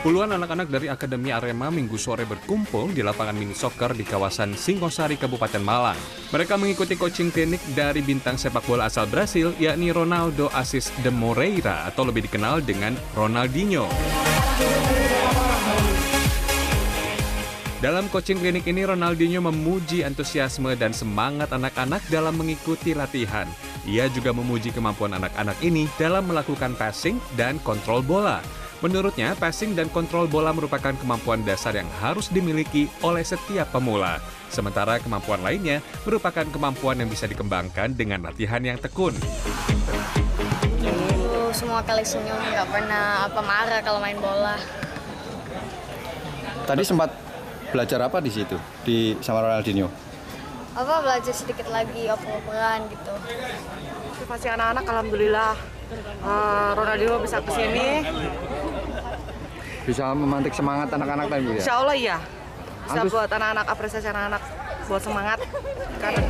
Puluhan anak-anak dari Akademi Arema minggu sore berkumpul di lapangan mini soccer di kawasan Singosari, Kabupaten Malang. Mereka mengikuti coaching klinik dari bintang sepak bola asal Brasil, yakni Ronaldo Assis de Moreira atau lebih dikenal dengan Ronaldinho. Dalam coaching klinik ini, Ronaldinho memuji antusiasme dan semangat anak-anak dalam mengikuti latihan. Ia juga memuji kemampuan anak-anak ini dalam melakukan passing dan kontrol bola. Menurutnya, passing dan kontrol bola merupakan kemampuan dasar yang harus dimiliki oleh setiap pemula. Sementara kemampuan lainnya merupakan kemampuan yang bisa dikembangkan dengan latihan yang tekun. Dulu semua kali senyum, nggak pernah apa marah kalau main bola. Tadi sempat belajar apa di situ di sama Ronaldinho? Apa belajar sedikit lagi oper-operan gitu. motivasi anak-anak alhamdulillah eh, Ronaldinho bisa ke sini Bisa memantik semangat anak-anak tadi ya? insya Allah iya bisa Antus- buat anak-anak apresiasi anak-anak buat semangat karena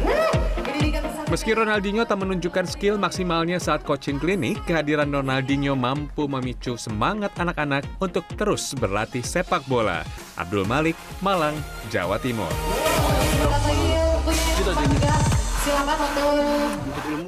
Meski Ronaldinho tak menunjukkan skill maksimalnya saat coaching klinik, kehadiran Ronaldinho mampu memicu semangat anak-anak untuk terus berlatih sepak bola. Abdul Malik, Malang, Jawa Timur. Silakan untuk